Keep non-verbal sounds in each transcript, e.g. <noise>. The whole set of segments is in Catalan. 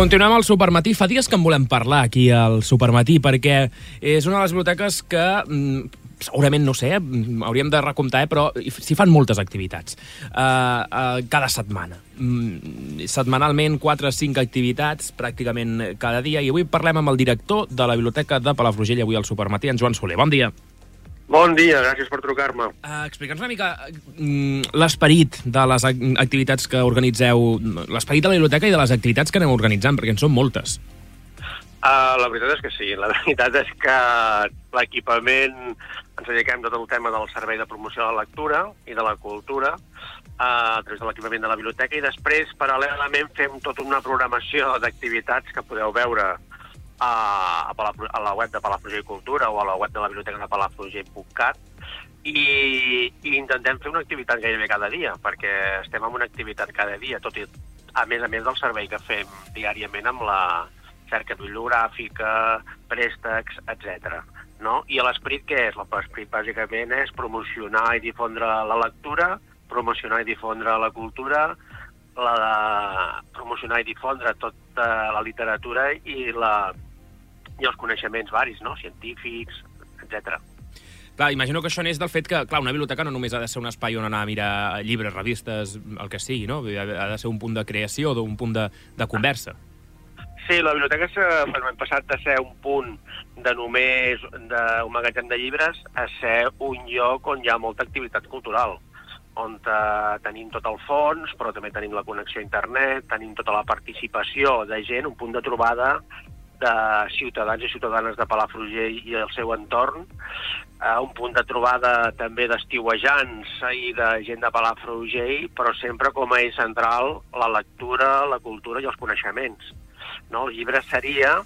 Continuem al Supermatí. Fa dies que en volem parlar aquí al Supermatí, perquè és una de les biblioteques que mm, segurament, no sé, mm, hauríem de recomptar, eh, però s'hi fan moltes activitats. Uh, uh, cada setmana. Mm, setmanalment, 4 o 5 activitats, pràcticament cada dia. I avui parlem amb el director de la Biblioteca de Palafrugell, avui al Supermatí, en Joan Soler. Bon dia. Bon dia, gràcies per trucar-me. Uh, Explica'ns una mica mm, l'esperit de les ac activitats que organitzeu, l'esperit de la biblioteca i de les activitats que aneu organitzant, perquè en són moltes. Uh, la veritat és que sí. La <laughs> veritat és que l'equipament ens dediquem tot el tema del servei de promoció de la lectura i de la cultura uh, a través de l'equipament de la biblioteca i després, paral·lelament, fem tota una programació d'activitats que podeu veure a, a, a la web de Palafrugell Cultura o a la web de la biblioteca de palafrugell.cat i, i intentem fer una activitat gairebé cada dia, perquè estem en una activitat cada dia, tot i a més a més del servei que fem diàriament amb la cerca bibliogràfica, préstecs, etc. No? I l'esperit què és? L'esperit bàsicament és promocionar i difondre la lectura, promocionar i difondre la cultura, la de promocionar i difondre tota la literatura i, la, i els coneixements varis, no? científics, etc. Clar, imagino que això n'és del fet que, clar, una biblioteca no només ha de ser un espai on anar a mirar llibres, revistes, el que sigui, no? Ha de ser un punt de creació, un punt de, de conversa. Sí, la biblioteca hem passat de ser un punt de només d'un magatzem de llibres a ser un lloc on hi ha molta activitat cultural on eh, tenim tot el fons, però també tenim la connexió a internet, tenim tota la participació de gent, un punt de trobada de ciutadans i ciutadanes de Palafrugell i el seu entorn, eh, un punt de trobada també d'estiuejants i de gent de Palafrugell, però sempre com a eix central la lectura, la cultura i els coneixements. No? El llibre seria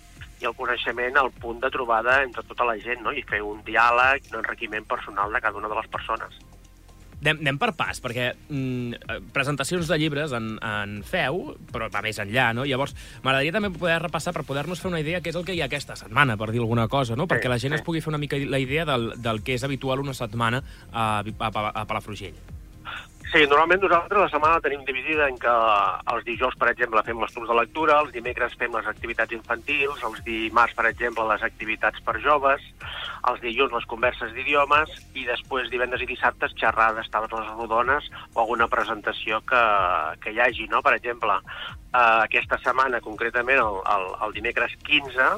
i el coneixement el punt de trobada entre tota la gent no? i fer un diàleg, un enriquiment personal de cada una de les persones. Anem, anem per pas, perquè mm, presentacions de llibres en, en feu, però va més enllà, no? Llavors, m'agradaria també poder repassar per poder-nos fer una idea què és el que hi ha aquesta setmana, per dir alguna cosa, no? Perquè la gent es pugui fer una mica la idea del, del que és habitual una setmana a, a, a Palafrugell. Sí, normalment nosaltres la setmana la tenim dividida en que els dijous, per exemple, fem les tours de lectura, els dimecres fem les activitats infantils, els dimarts, per exemple, les activitats per joves, els dilluns les converses d'idiomes i després divendres i dissabtes xerrades, taules rodones o alguna presentació que, que hi hagi, no? Per exemple, eh, aquesta setmana, concretament el, el, el dimecres 15,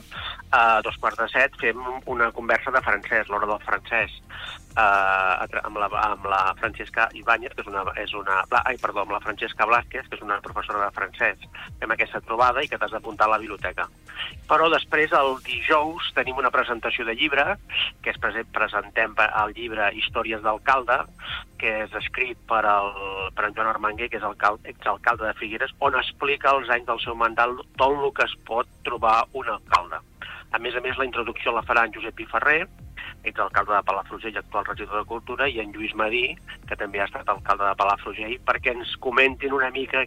a dos quarts de set, fem una conversa de francès, l'hora del francès eh, amb, la, amb la Francesca Ibáñez, que és una, és una... Ai, perdó, amb la Francesca Blasquez, que és una professora de francès. Fem aquesta trobada i que t'has d'apuntar a la biblioteca. Però després, el dijous, tenim una presentació de llibre, que és presentem el llibre Històries d'alcalde, que és escrit per, el, per en Joan Armanguer, que és alcalde, exalcalde de Figueres, on explica els anys del seu mandat tot el que es pot trobar un alcalde. A més a més, la introducció la farà en Josep I Ferrer, exalcalde de Palafrugell, actual regidor de Cultura, i en Lluís Madí, que també ha estat alcalde de Palafrugell, perquè ens comentin una mica,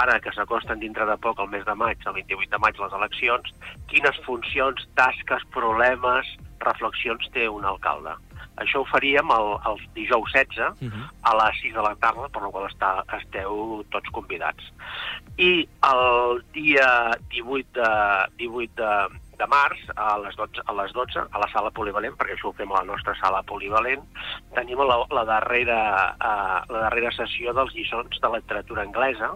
ara que s'acosten dintre de poc, el mes de maig, el 28 de maig, les eleccions, quines funcions, tasques, problemes, reflexions té un alcalde. Això ho faríem el, el dijous 16 uh -huh. a les 6 de la tarda, per la qual està, esteu tots convidats. I el dia 18 de, 18 de, de març a les 12, a les 12 a la sala polivalent, perquè això ho fem a la nostra sala polivalent, tenim la, la, darrera, uh, la darrera sessió dels lliçons de literatura anglesa,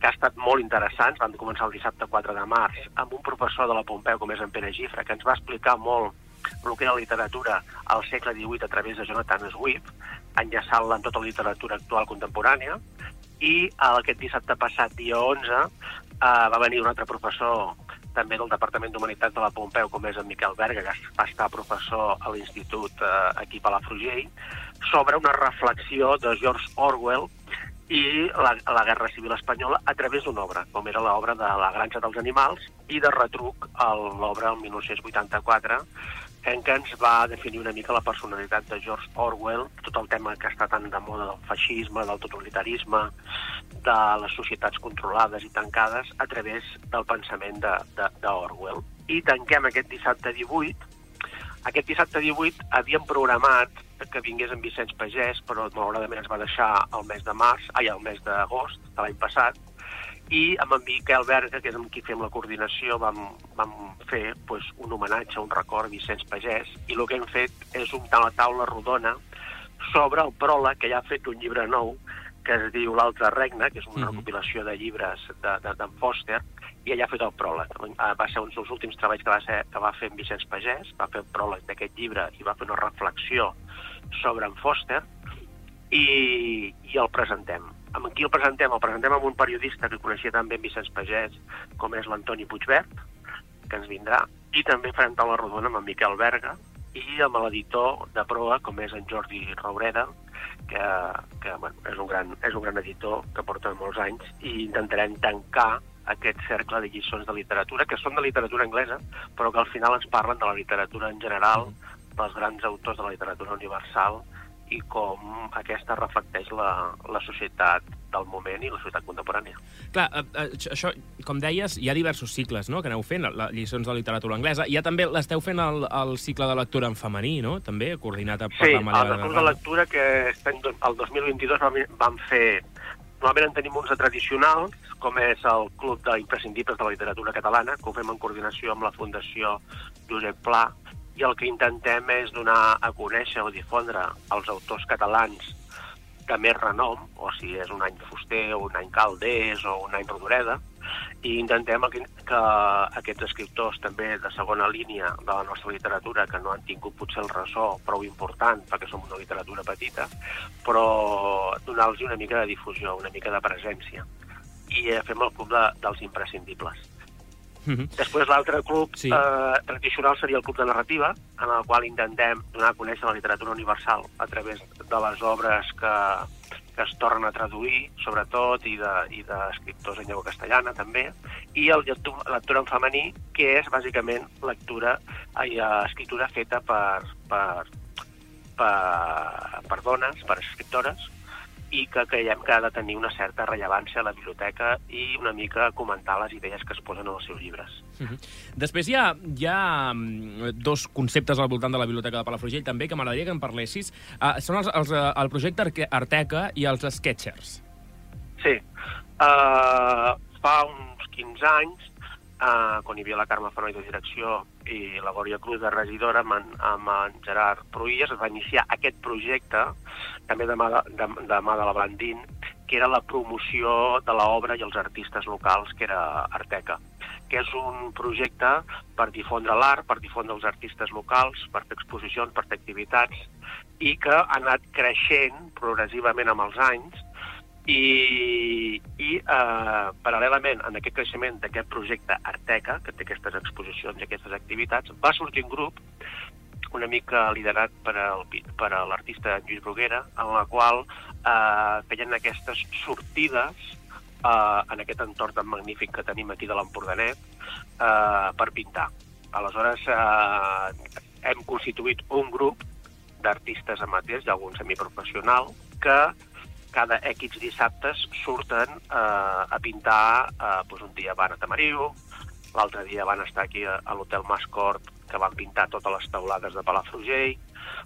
que ha estat molt interessants. Van començar el dissabte 4 de març amb un professor de la Pompeu, com és en Pere Gifra, que ens va explicar molt el que era literatura al segle XVIII a través de Jonathan Swift, enllaçant-la en tota la literatura actual contemporània, i aquest dissabte passat, dia 11, eh, va venir un altre professor també del Departament d'Humanitats de la Pompeu, com és en Miquel Berga, que va estar professor a l'Institut eh, aquí a Palafrugell, sobre una reflexió de George Orwell i la, la Guerra Civil Espanyola a través d'una obra, com era l'obra de La granja dels animals, i de retruc l'obra el 1984, ens va definir una mica la personalitat de George Orwell, tot el tema que està tan de moda del feixisme, del totalitarisme, de les societats controlades i tancades a través del pensament d'Orwell. I tanquem aquest dissabte 18. Aquest dissabte 18 havíem programat que vingués en Vicenç Pagès, però malauradament ens va deixar el mes de març, ai, el mes d'agost de l'any passat, i amb en Miquel Berga, que és amb qui fem la coordinació, vam, vam fer pues, un homenatge, un record a Vicenç Pagès, i el que hem fet és una taula rodona sobre el pròleg, que ja ha fet un llibre nou, que es diu L'altre regne, que és una mm -hmm. recopilació de llibres d'en de, de, Foster, i ella ha fet el pròleg. Va ser un dels últims treballs que va, ser, que va fer en Vicenç Pagès, va fer el pròleg d'aquest llibre i va fer una reflexió sobre en Foster, i, i el presentem amb qui el presentem? El presentem amb un periodista que coneixia també en Vicenç Pagès, com és l'Antoni Puigvert, que ens vindrà, i també farem taula rodona amb en Miquel Berga, i amb l'editor de proa, com és en Jordi Raureda, que, que bueno, és, un gran, és un gran editor que porta molts anys, i intentarem tancar aquest cercle de lliçons de literatura, que són de literatura anglesa, però que al final ens parlen de la literatura en general, dels grans autors de la literatura universal, i com aquesta reflecteix la, la societat del moment i la societat contemporània. Clar, eh, eh, això, com deies, hi ha diversos cicles no?, que aneu fent, la, lliçons de literatura anglesa. Ja també l'esteu fent el, el cicle de lectura en femení, no?, també, coordinat per sí, la Maria Sí, el de lectura que el 2022 vam, vam fer... Normalment en tenim uns de tradicionals, com és el Club d'Imprescindibles de la Literatura Catalana, que ho fem en coordinació amb la Fundació Josep Pla, i el que intentem és donar a conèixer o difondre els autors catalans de més renom, o si és un any Fuster, o un any Caldés, o un any Rodoreda, i intentem que, que aquests escriptors també de segona línia de la nostra literatura, que no han tingut potser el ressò prou important, perquè som una literatura petita, però donar-los una mica de difusió, una mica de presència. I eh, fem el club de, dels imprescindibles -huh. Després l'altre club sí. eh, tradicional seria el club de narrativa, en el qual intentem donar a conèixer la literatura universal a través de les obres que, que es tornen a traduir, sobretot, i d'escriptors de, en llengua castellana, també, i el lectura en femení, que és, bàsicament, lectura, i eh, escriptura feta per, per, per, per dones, per escriptores, i que creiem que ha de tenir una certa rellevància a la biblioteca i una mica comentar les idees que es posen en els seus llibres. Uh -huh. Després hi ha, hi ha mm, dos conceptes al voltant de la Biblioteca de Palafrugell també que m'agradaria que en parlessis. Uh, són els, els, uh, el projecte Arteca i els Sketchers. Sí. Uh, fa uns 15 anys eh, quan hi havia la Carme Fernández de direcció i la Gòria Cruz de regidora amb en, amb en Gerard Pruïes, es va iniciar aquest projecte, també de mà de, de, de, mà de la Blandín, que era la promoció de l'obra i els artistes locals, que era Arteca que és un projecte per difondre l'art, per difondre els artistes locals, per fer exposicions, per fer activitats, i que ha anat creixent progressivament amb els anys, i, i eh, paral·lelament en aquest creixement d'aquest projecte Arteca, que té aquestes exposicions i aquestes activitats, va sortir un grup una mica liderat per, el, per l'artista Lluís Bruguera, en la qual eh, feien aquestes sortides eh, en aquest entorn tan magnífic que tenim aquí de l'Empordanet eh, per pintar. Aleshores, eh, hem constituït un grup d'artistes amateurs i algun semiprofessional que cada X dissabtes surten eh, a pintar, eh, doncs un dia van a Tamariu, l'altre dia van estar aquí a, a l'Hotel Mascort, que van pintar totes les taulades de Palafrugell,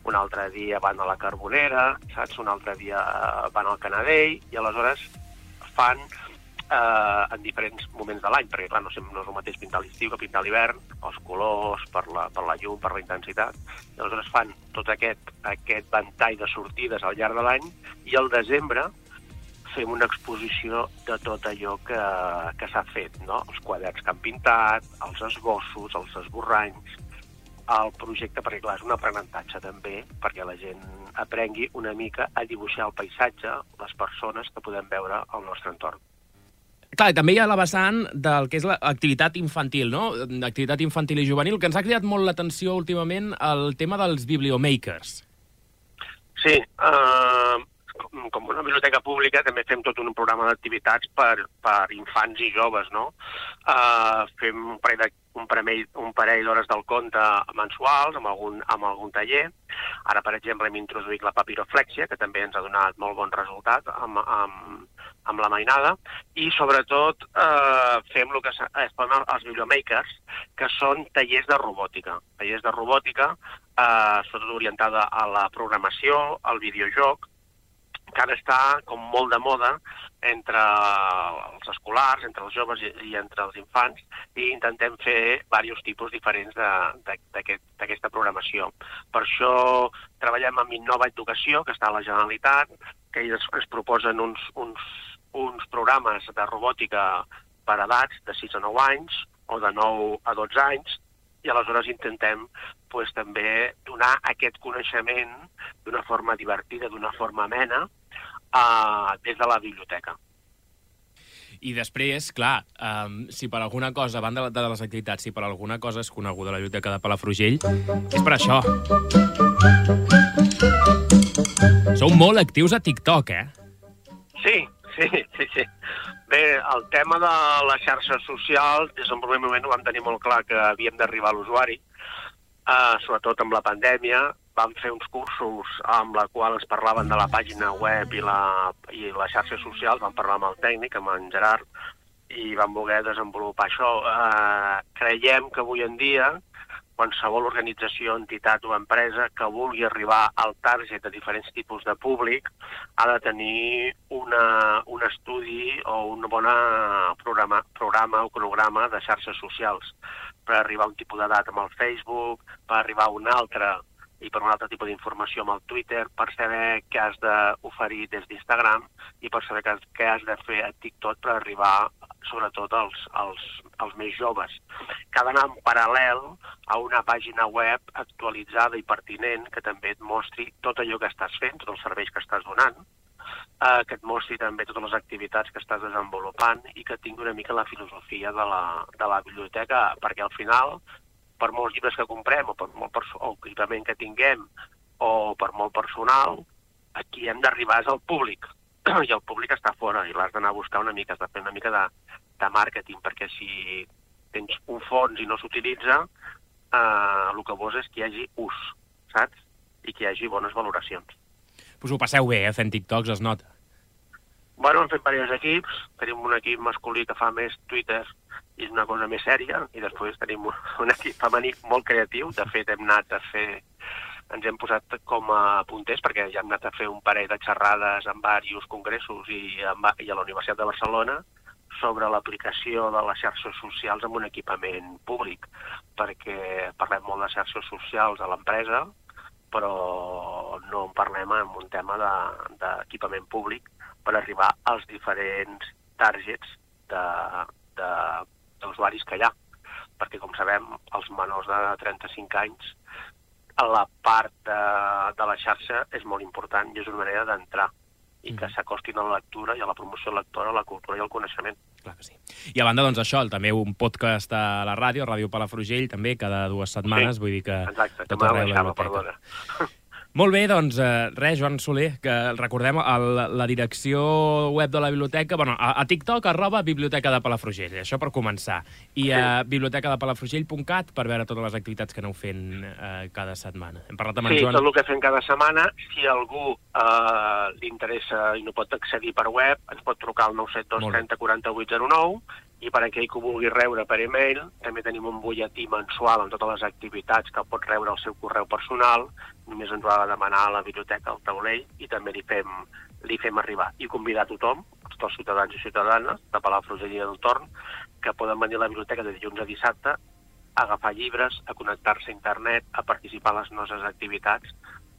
un altre dia van a la Carbonera, saps? Un altre dia eh, van al Canadell, i aleshores fan eh, en diferents moments de l'any, perquè clar, no, no és el mateix pintar l'estiu que pintar l'hivern, els colors, per la, per la llum, per la intensitat. Aleshores fan tot aquest, aquest ventall de sortides al llarg de l'any i al desembre fem una exposició de tot allò que, que s'ha fet, no? els quaderns que han pintat, els esbossos, els esborranys, el projecte, perquè clar, és un aprenentatge també, perquè la gent aprengui una mica a dibuixar el paisatge, les persones que podem veure al nostre entorn. Clar, també hi ha la vessant del que és l'activitat infantil, no? Activitat infantil i juvenil, que ens ha cridat molt l'atenció últimament el tema dels bibliomakers. Sí, uh, com una biblioteca pública també fem tot un programa d'activitats per, per infants i joves, no? Uh, fem un parell de un parell, un parell d'hores del conte mensuals amb algun, amb algun taller. Ara, per exemple, hem introduït la papiroflexia, que també ens ha donat molt bon resultat amb, amb, amb la mainada, i sobretot eh, fem el que es fan els bibliomakers, que són tallers de robòtica. Tallers de robòtica, eh, sobretot orientada a la programació, al videojoc, encara està com molt de moda entre els escolars, entre els joves i, i entre els infants, i intentem fer diversos tipus diferents d'aquesta aquest, programació. Per això treballem amb Innova Educació, que està a la Generalitat, que ells es proposen uns, uns, uns programes de robòtica per edats de 6 a 9 anys o de 9 a 12 anys, i aleshores intentem pues, també donar aquest coneixement d'una forma divertida, d'una forma amena, uh, des de la biblioteca. I després, clar, um, si per alguna cosa, a banda de les activitats, si per alguna cosa és coneguda la Biblioteca de Palafrugell, és per això. Sou molt actius a TikTok, eh? Sí, sí, sí. Bé, el tema de les xarxes socials, des d'un primer moment ho vam tenir molt clar que havíem d'arribar a l'usuari, uh, sobretot amb la pandèmia, vam fer uns cursos amb la qual es parlaven de la pàgina web i, la, i les xarxes socials, vam parlar amb el tècnic, amb en Gerard, i vam voler desenvolupar això. Uh, creiem que avui en dia qualsevol organització, entitat o empresa que vulgui arribar al target de diferents tipus de públic ha de tenir una, un estudi o un bon programa, programa o cronograma de xarxes socials per arribar a un tipus d'edat amb el Facebook, per arribar a un altre i per un altre tipus d'informació amb el Twitter, per saber què has d'oferir des d'Instagram i per saber què has de fer a TikTok per arribar sobretot als, als, als més joves, que ha d'anar en paral·lel a una pàgina web actualitzada i pertinent que també et mostri tot allò que estàs fent, tots els serveis que estàs donant, eh, que et mostri també totes les activitats que estàs desenvolupant i que tingui una mica la filosofia de la, de la biblioteca, perquè al final per molts llibres que comprem o per molt o equipament que tinguem o per molt personal, aquí hem d'arribar al públic. I el públic està fora i l'has d'anar a buscar una mica, has de fer una mica de, de màrqueting, perquè si tens un fons i no s'utilitza, eh, el que vols és que hi hagi ús, saps? I que hi hagi bones valoracions. Pues ho passeu bé, eh? Fent TikToks es nota. Bueno, hem fet diversos equips. Tenim un equip masculí que fa més Twitter i és una cosa més sèria, i després tenim un equip femení molt creatiu. De fet, hem anat a fer ens hem posat com a punters perquè ja hem anat a fer un parell de xerrades en diversos congressos i, en, i a la Universitat de Barcelona sobre l'aplicació de les xarxes socials en un equipament públic, perquè parlem molt de xarxes socials a l'empresa, però no en parlem en un tema d'equipament de, públic per arribar als diferents targets d'usuaris que hi ha, perquè, com sabem, els menors de 35 anys, la part de, de la xarxa és molt important i és una manera d'entrar i que mm. s'acostin a la lectura i a la promoció lectora, a la cultura i al coneixement. Clar que sí. I a banda, doncs, això, també un podcast a la ràdio, Ràdio Palafrugell, també, cada dues setmanes, sí, vull dir que... Exacte, que me la deixava, perdona. <laughs> Molt bé, doncs, eh, res, Joan Soler, que recordem el, la direcció web de la biblioteca, bueno, a, a TikTok, arroba Biblioteca de Palafrugell, això per començar, i a sí. bibliotecadepalafrugell.cat per veure totes les activitats que aneu fent eh, cada setmana. Hem parlat amb sí, en Joan... tot el que fem cada setmana. Si algú eh, li interessa i no pot accedir per web, ens pot trucar al 972 30 48 09 i per aquell que ho vulgui rebre per e-mail, també tenim un butlletí mensual amb totes les activitats que pot rebre al seu correu personal, només ens ho ha de demanar a la biblioteca, al taulell, i també li fem, li fem arribar. I convidar a tothom, tots els ciutadans i ciutadanes de Palafrugell i del Torn, que poden venir a la biblioteca de dilluns a dissabte a agafar llibres, a connectar-se a internet, a participar en les nostres activitats,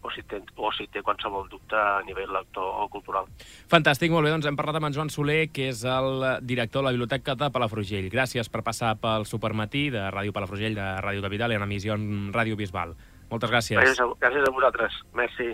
o si, té, o si té qualsevol dubte a nivell lector o cultural. Fantàstic, molt bé. Doncs hem parlat amb en Joan Soler, que és el director de la Biblioteca de Palafrugell. Gràcies per passar pel Supermatí de Ràdio Palafrugell, de Ràdio Capital i en emissió en Ràdio Bisbal. Moltes gràcies. Gràcies a, gràcies a vosaltres. Merci.